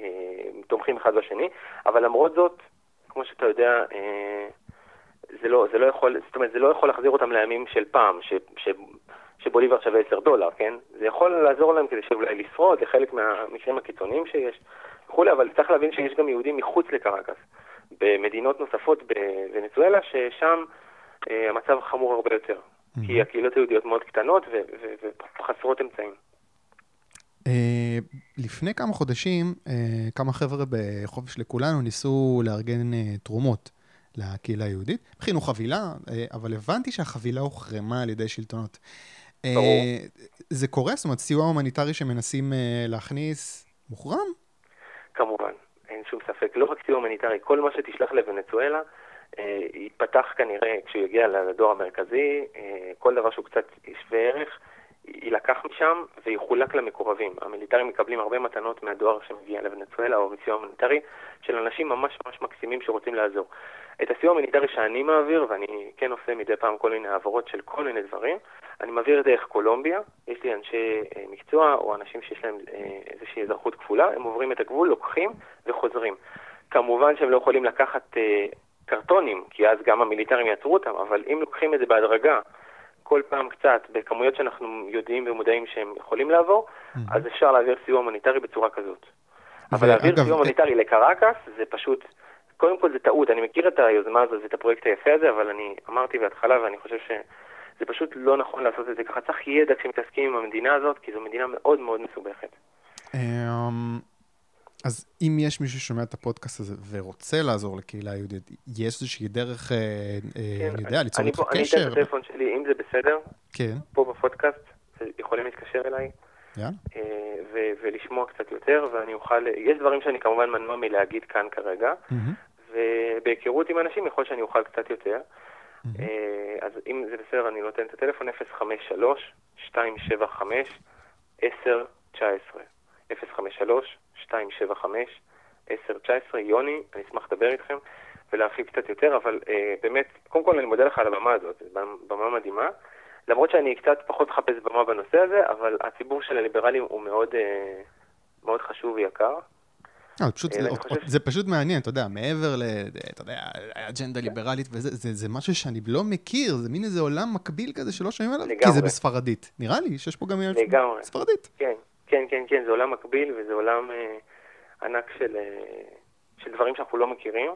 תומכים אחד בשני, אבל למרות זאת, כמו שאתה יודע, אה, זה לא, זה לא יכול, זאת אומרת, זה לא יכול להחזיר אותם לימים של פעם, ש, ש, שבוליבר שווה 10 דולר, כן? זה יכול לעזור להם כדי שאולי לשרוד, לחלק מהמקרים הקיצוניים שיש וכולי, אבל צריך להבין שיש גם יהודים מחוץ לקרקס, במדינות נוספות בוונצואלה, ששם אה, המצב חמור הרבה יותר, mm-hmm. כי הקהילות היהודיות מאוד קטנות וחסרות אמצעים. Uh, לפני כמה חודשים, uh, כמה חבר'ה בחופש לכולנו ניסו לארגן uh, תרומות לקהילה היהודית. הכינו חבילה, uh, אבל הבנתי שהחבילה הוחרמה על ידי שלטונות. ברור. Uh, זה קורה? זאת אומרת, סיוע הומניטרי שמנסים אה, להכניס מוחרם? כמובן, אין שום ספק. לא רק סיוע הומניטרי, כל מה שתשלח לוונצואלה, אה, ייפתח כנראה כשהוא יגיע לדואר המרכזי, אה, כל דבר שהוא קצת שווה ערך. יילקח משם ויחולק למקורבים. המיליטרים מקבלים הרבה מתנות מהדואר שמגיע לוונצואלה או מסיוע הומניטרי של אנשים ממש ממש מקסימים שרוצים לעזור. את הסיוע ההומניטרי שאני מעביר, ואני כן עושה מדי פעם כל מיני העברות של כל מיני דברים, אני מעביר דרך קולומביה, יש לי אנשי אה, מקצוע או אנשים שיש להם אה, איזושהי אזרחות כפולה, הם עוברים את הגבול, לוקחים וחוזרים. כמובן שהם לא יכולים לקחת אה, קרטונים, כי אז גם המיליטרים יעצרו אותם, אבל אם לוקחים את זה בהדרגה, כל פעם קצת, בכמויות שאנחנו יודעים ומודעים שהם יכולים לעבור. אז אפשר להעביר סיוע הומניטרי בצורה כזאת. אבל להעביר סיוע הומניטרי לקרקס זה פשוט, קודם כל זה טעות, אני מכיר את היוזמה הזאת ואת הפרויקט היפה הזה, אבל אני אמרתי בהתחלה ואני חושב שזה פשוט לא נכון לעשות את זה ככה. צריך ידע כשמתעסקים עם המדינה הזאת, כי זו מדינה מאוד מאוד מסובכת. אז אם יש מישהו ששומע את הפודקאסט הזה ורוצה לעזור לקהילה היהודית, יש איזושהי דרך, אה, אה, כן, אני יודע, ליצור איתך קשר? אני אתן את הטלפון שלי, אם זה בסדר, כן. פה בפודקאסט, יכולים להתקשר אליי, yeah. אה, ולשמוע קצת יותר, ואני אוכל, יש דברים שאני כמובן מנוע מלהגיד כאן כרגע, mm-hmm. ובהיכרות עם אנשים יכול שאני אוכל קצת יותר. Mm-hmm. אז אם זה בסדר, אני נותן את הטלפון 053-275-1019. 053 275-1019, יוני, אני אשמח לדבר איתכם ולהרחיב קצת יותר, אבל אה, באמת, קודם כל אני מודה לך על הבמה הזאת, במה מדהימה. למרות שאני קצת פחות מחפש במה בנושא הזה, אבל הציבור של הליברלים הוא מאוד, אה, מאוד חשוב ויקר. לא, פשוט, זה, חושב... זה פשוט מעניין, אתה יודע, מעבר ל... אתה יודע, אג'נדה ליברלית וזה, זה, זה משהו שאני לא מכיר, זה מין איזה עולם מקביל כזה שלא שומעים עליו, לגמרי. כי זה בספרדית. נראה לי שיש פה גם... לגמרי. ספרדית. כן, כן, כן, כן, זה עולם מקביל וזה עולם אה, ענק של, אה, של דברים שאנחנו לא מכירים.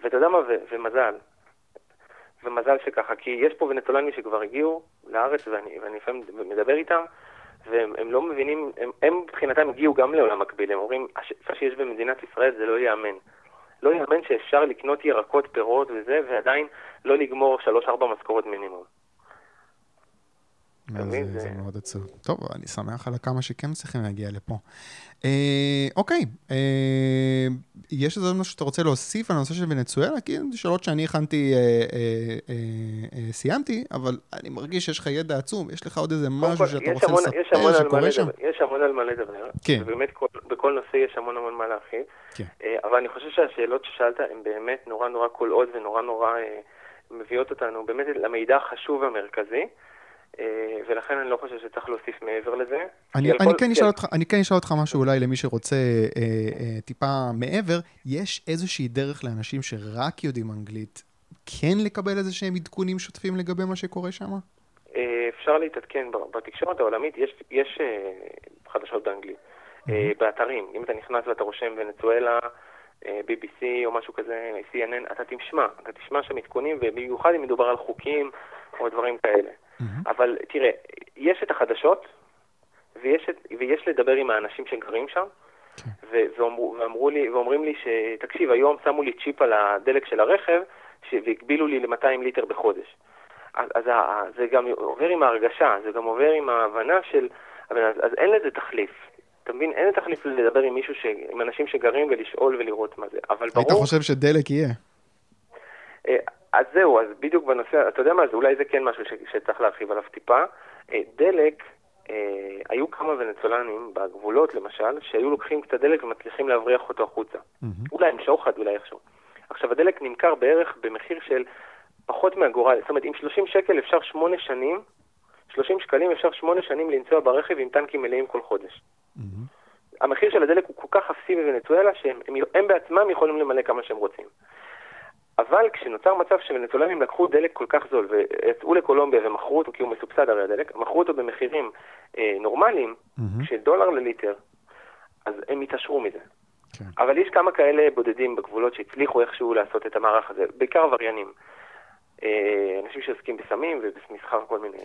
ואתה יודע מה, ו, ומזל. ומזל שככה, כי יש פה ונצולנים שכבר הגיעו לארץ, ואני, ואני לפעמים מדבר איתם, והם לא מבינים, הם, הם מבחינתם הגיעו גם לעולם מקביל, הם אומרים, מה שיש במדינת ישראל זה לא ייאמן. לא ייאמן שאפשר לקנות ירקות, פירות וזה, ועדיין לא לגמור שלוש-ארבע משכורות מינימום. זה, זה מאוד עצוב. טוב, אני שמח על כמה שכן צריכים להגיע לפה. אה, אוקיי, אה, יש איזה משהו שאתה רוצה להוסיף על הנושא של ונצואלה? כי זה שאלות שאני הכנתי, אה, אה, אה, אה, סיימתי, אבל אני מרגיש שיש לך ידע עצום, יש לך עוד איזה משהו שאתה רוצה המון, לספר שקורה שם? יש המון על מה לדבר. כן. ובאמת כל, בכל נושא יש המון המון מה להרחיב. כן. אה, אבל אני חושב שהשאלות ששאלת הן באמת נורא נורא כל עוד ונורא נורא אה, מביאות אותנו באמת למידע החשוב והמרכזי. אה, ולכן אני לא חושב שצריך להוסיף מעבר לזה. אני, אני, כל... כן אשאל אותך, אני כן אשאל אותך משהו אולי למי שרוצה אה, אה, טיפה מעבר. יש איזושהי דרך לאנשים שרק יודעים אנגלית, כן לקבל איזה שהם עדכונים שוטפים לגבי מה שקורה שם? אה, אפשר להתעדכן בתקשורת העולמית, יש, יש אה, חדשות באנגלית. Mm-hmm. באתרים, אם אתה נכנס ואתה רושם ונצואלה, BBC או משהו כזה, CNN, אתה תשמע, אתה תשמע שם עדכונים, ובמיוחד אם מדובר על חוקים או דברים כאלה. Mm-hmm. אבל תראה, יש את החדשות, ויש, את, ויש לדבר עם האנשים שגרים שם. כן. ואמרו, ואמרו לי, ואומרים לי שתקשיב, היום שמו לי צ'יפ על הדלק של הרכב, והגבילו לי ל-200 ליטר בחודש. אז, אז זה גם עובר עם ההרגשה, זה גם עובר עם ההבנה של... אז, אז אין לזה תחליף. אתה מבין? אין תחליף לדבר עם מישהו, ש... עם אנשים שגרים ולשאול ולראות מה זה. אבל ברור... היית חושב שדלק יהיה. אז זהו, אז בדיוק בנושא, אתה יודע מה, אז אולי זה כן משהו ש, שצריך להרחיב עליו טיפה. אה, דלק, אה, היו כמה ונצולנים בגבולות, למשל, שהיו לוקחים קצת דלק ומצליחים להבריח אותו החוצה. מהמם. אולי עם שוחד, אולי איכשהו. עכשיו, הדלק נמכר בערך במחיר של פחות מהגורל. זאת אומרת, עם 30 שקל אפשר שמונה שנים, 30 שקלים אפשר שמונה שנים לנסוע ברכב עם טנקים מלאים כל חודש. מהמם. המחיר של הדלק הוא כל כך אפסי בוונצואלה, שהם הם, הם בעצמם יכולים למלא כמה שהם רוצים. אבל כשנוצר מצב שוונצואלנים לקחו דלק כל כך זול ויצאו לקולומביה ומכרו אותו, כי הוא מסובסד הרי הדלק, מכרו אותו במחירים אה, נורמליים, מהמם. של דולר לליטר, אז הם התעשרו מזה. כן. אבל יש כמה כאלה בודדים בגבולות שהצליחו איכשהו לעשות את המערך הזה, בעיקר עבריינים. אה, אנשים שעוסקים בסמים ובמסחר כל מיני.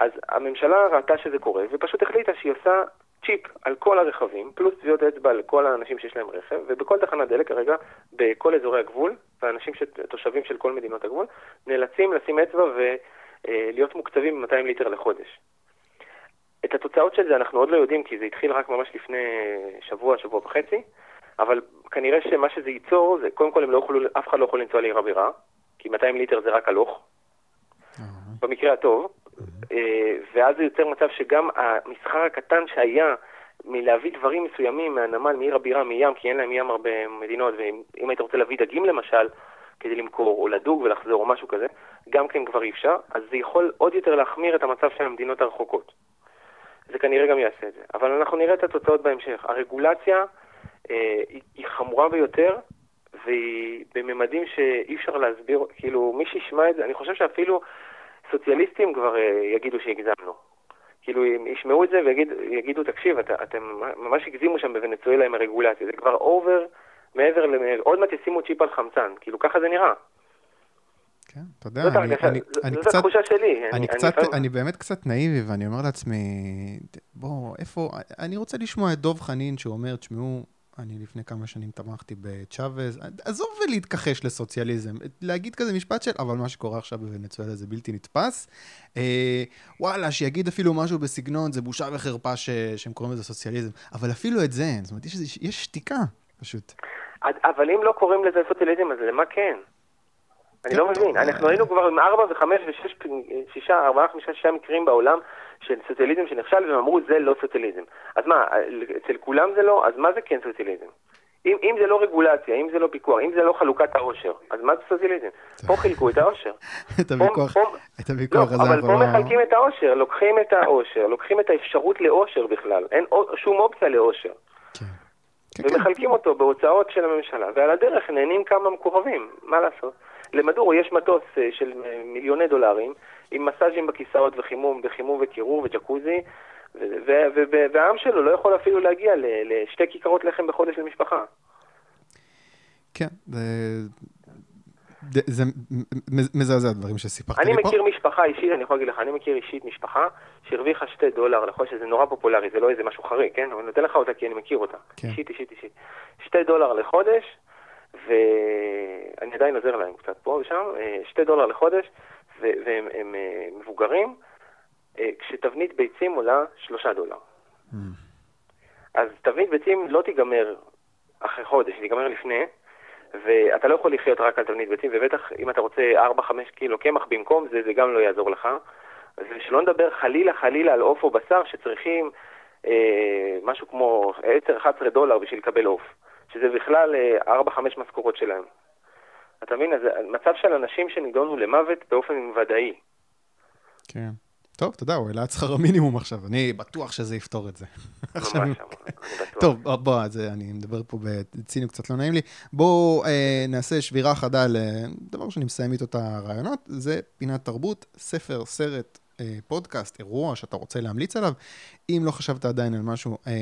אז הממשלה ראתה שזה קורה, ופשוט החליטה שהיא עושה צ'יפ על כל הרכבים, פלוס טביעות אצבע לכל האנשים שיש להם רכב, ובכל תחנת דלק כרגע, בכל אזורי הגבול, ואנשים, ש... תושבים של כל מדינות הגבול, נאלצים לשים אצבע ולהיות מוקצבים ב-200 ליטר לחודש. את התוצאות של זה אנחנו עוד לא יודעים, כי זה התחיל רק ממש לפני שבוע, שבוע וחצי, אבל כנראה שמה שזה ייצור, זה קודם כל הם לא יוכלו, אף אחד לא יכול לנסוע לעיר הבירה, כי 200 ליטר זה רק הלוך, אה, במקרה הטוב, אה, ואז זה יוצר מצב שגם המסחר הקטן שהיה מלהביא דברים מסוימים מהנמל, מעיר הבירה, מים, כי אין להם ים הרבה מדינות, ואם היית רוצה להביא דגים למשל, כדי למכור, או לדוג ולחזור, או משהו כזה, גם כן כבר אי אפשר, אז זה יכול עוד יותר להחמיר את המצב של המדינות הרחוקות. זה כנראה גם יעשה את זה. אבל אנחנו נראה את התוצאות בהמשך. הרגולציה אה, היא, חמורה ביותר, והיא בממדים שאי אפשר להסביר, כאילו, מי שישמע את זה, אני חושב שאפילו סוציאליסטים כבר אה, יגידו שהגזמנו. כאילו, ישמעו את זה ויגידו, תקשיב, את, אתם ממש הגזימו שם בוונצואלה עם הרגולציה, זה כבר over, מעבר ל... עוד מעט ישימו צ'יפ על חמצן, כאילו, ככה זה נראה. כן, אתה יודע, זאת אני- ההרגשה, אני- ז- אני זאת קצת... התחושה שלי. אני קצת, לפעמים- אני באמת קצת נאיבי, ואני אומר לעצמי, בוא, איפה, אני רוצה לשמוע את דוב חנין שאומר, תשמעו, אני לפני כמה שנים תמכתי בצ'אבז, עזוב ולהתכחש לסוציאליזם, להגיד כזה משפט של, אבל מה שקורה עכשיו בוונצואלה זה בלתי נתפס. אה, וואלה, שיגיד אפילו משהו בסגנון, זה בושה וחרפה ש, שהם קוראים לזה סוציאליזם, אבל אפילו את זה אין, זאת אומרת, יש, יש שתיקה, פשוט. אבל אם לא קוראים לזה סוציאליזם, אז למה כן? אני כן, לא מבין. אה, אנחנו היינו כבר עם ארבע וחמש ושש, שישה, ארבעה, חמישה, שישה מקרים בעולם של סוציאליזם שנכשל, והם אמרו זה לא סוציאליזם. אז מה, אצל כולם זה לא? אז מה זה כן סוציאליזם? אם, אם זה לא רגולציה, אם זה לא פיקוח, אם זה לא חלוקת העושר, אז מה זה סוציאליזם? פה חילקו את העושר. את הוויכוח, את הוויכוח לא, הזה אבל פה לא... מחלקים את העושר, לוקחים את העושר, לוקחים את האפשרות לעושר בכלל. אין שום אופציה לעושר. כן. כן, כן. ומחלקים אותו בהוצאות של הממשלה, ועל הדרך נהנים כמה מקורבים, מה לעשות? למדורו יש מטוס אה, של אה, מיליוני דולרים, עם מסאז'ים בכיסאות וחימום, וחימום וקירור וג'קוזי, והעם שלו לא יכול אפילו להגיע לשתי כיכרות לחם בחודש למשפחה. כן, זה... מזעזע הדברים שסיפרת אני לי פה. מכיר משפחה אישית, אני יכול להגיד לך, אני מכיר אישית משפחה שהרוויחה שתי דולר לחודש, שזה נורא פופולרי, זה לא איזה משהו חריג, כן? אני נותן לך אותה כי אני מכיר אותה. כן. אישית, אישית, אישית. שתי דולר לחודש, ואני עדיין עוזר להם קצת פה ושם, אה, שתי דולר לחודש, והם הם, אה, מבוגרים, אה, כשתבנית ביצים עולה שלושה דולר. Mm. אז תבנית ביצים לא תיגמר אחרי חודש, היא תיגמר לפני, ואתה לא יכול לחיות רק על תבנית ביצים, ובטח אם אתה רוצה 4-5 קילו קמח במקום זה, זה גם לא יעזור לך. ושלא נדבר חלילה חלילה על עוף או בשר שצריכים אה, משהו כמו 10-11 דולר בשביל לקבל עוף, שזה בכלל אה, 4-5 משכורות שלהם. אתה מבין? אז מצב של אנשים שנידונו למוות באופן ודאי. כן. טוב, אתה יודע, הוא העלה את שכר המינימום עכשיו, אני בטוח שזה יפתור את זה. ממש, אני בטוח. טוב, בוא, בוא, אז אני מדבר פה בציניות קצת לא נעים לי. בואו אה, נעשה שבירה חדה לדבר שאני מסיים איתו את הרעיונות, זה פינת תרבות, ספר, סרט, פודקאסט, אירוע שאתה רוצה להמליץ עליו. אם לא חשבת עדיין על משהו, אה,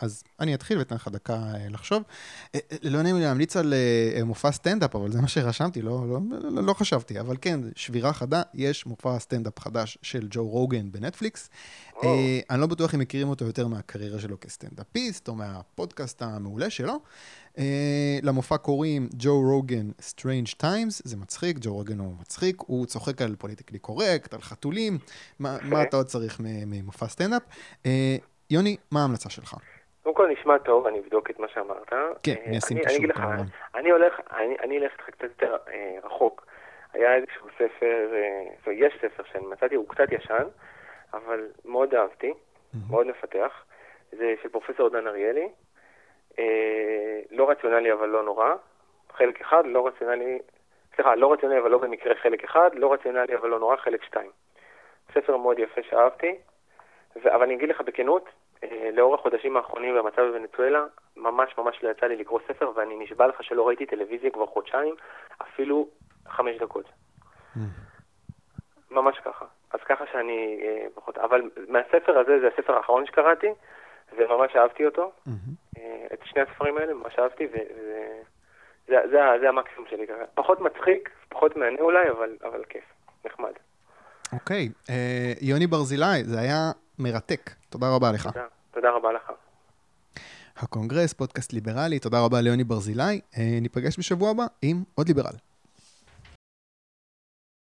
אז אני אתחיל ואתן לך דקה אה, לחשוב. אה, לא נעים לי להמליץ על מופע סטנדאפ, אבל זה מה שרשמתי, לא, לא, לא, לא חשבתי. אבל כן, שבירה חדה, יש מופע סטנדאפ חדש של ג'ו רוגן בנטפליקס. אה, אני לא בטוח אם מכירים אותו יותר מהקריירה שלו כסטנדאפיסט, או מהפודקאסט המעולה שלו. אה, למופע קוראים ג'ו רוגן Strange Times, זה מצחיק, ג'ו רוגן הוא מצחיק, הוא צוחק על politically correct, על חתולים, מה, מה אתה עוד צריך ממופע סטנדאפ. אה, יוני, מה ההמלצה שלך? קודם כל נשמע טוב, אני אבדוק את מה שאמרת. כן, אה, אני אשים כמובן. אני הולך, אני, אני אלך איתך קצת יותר אה, רחוק. היה איזשהו ספר, אה, יש ספר שאני מצאתי, הוא קצת ישן, אבל מאוד אהבתי. מאוד מפתח. זה של פרופסור דן אריאלי. אה, לא רציונלי אבל לא נורא. חלק אחד, לא רציונלי, סליחה, לא רציונלי אבל לא במקרה חלק אחד, לא רציונלי אבל לא נורא חלק שתיים. ספר מאוד יפה שאהבתי, ו... אבל אני אגיד לך בכנות, אה, לאור החודשים האחרונים במצב בוונצואלה, ממש ממש לא יצא לי לקרוא ספר, ואני נשבע לך שלא ראיתי טלוויזיה כבר חודשיים, אפילו חמש דקות. ממש ככה. אז ככה שאני אה, פחות... אבל מהספר הזה, זה הספר האחרון שקראתי, וממש אהבתי אותו. אה, את שני הספרים האלה ממש אהבתי, וזה זה, זה, זה המקסימום שלי ככה. פחות מצחיק, פחות מהנה אולי, אבל, אבל כיף, נחמד. אוקיי, אה, יוני ברזילי, זה היה מרתק. תודה רבה לך. תודה, תודה רבה לך. הקונגרס, פודקאסט ליברלי, תודה רבה ליוני ברזילי. אה, ניפגש בשבוע הבא עם עוד ליברל.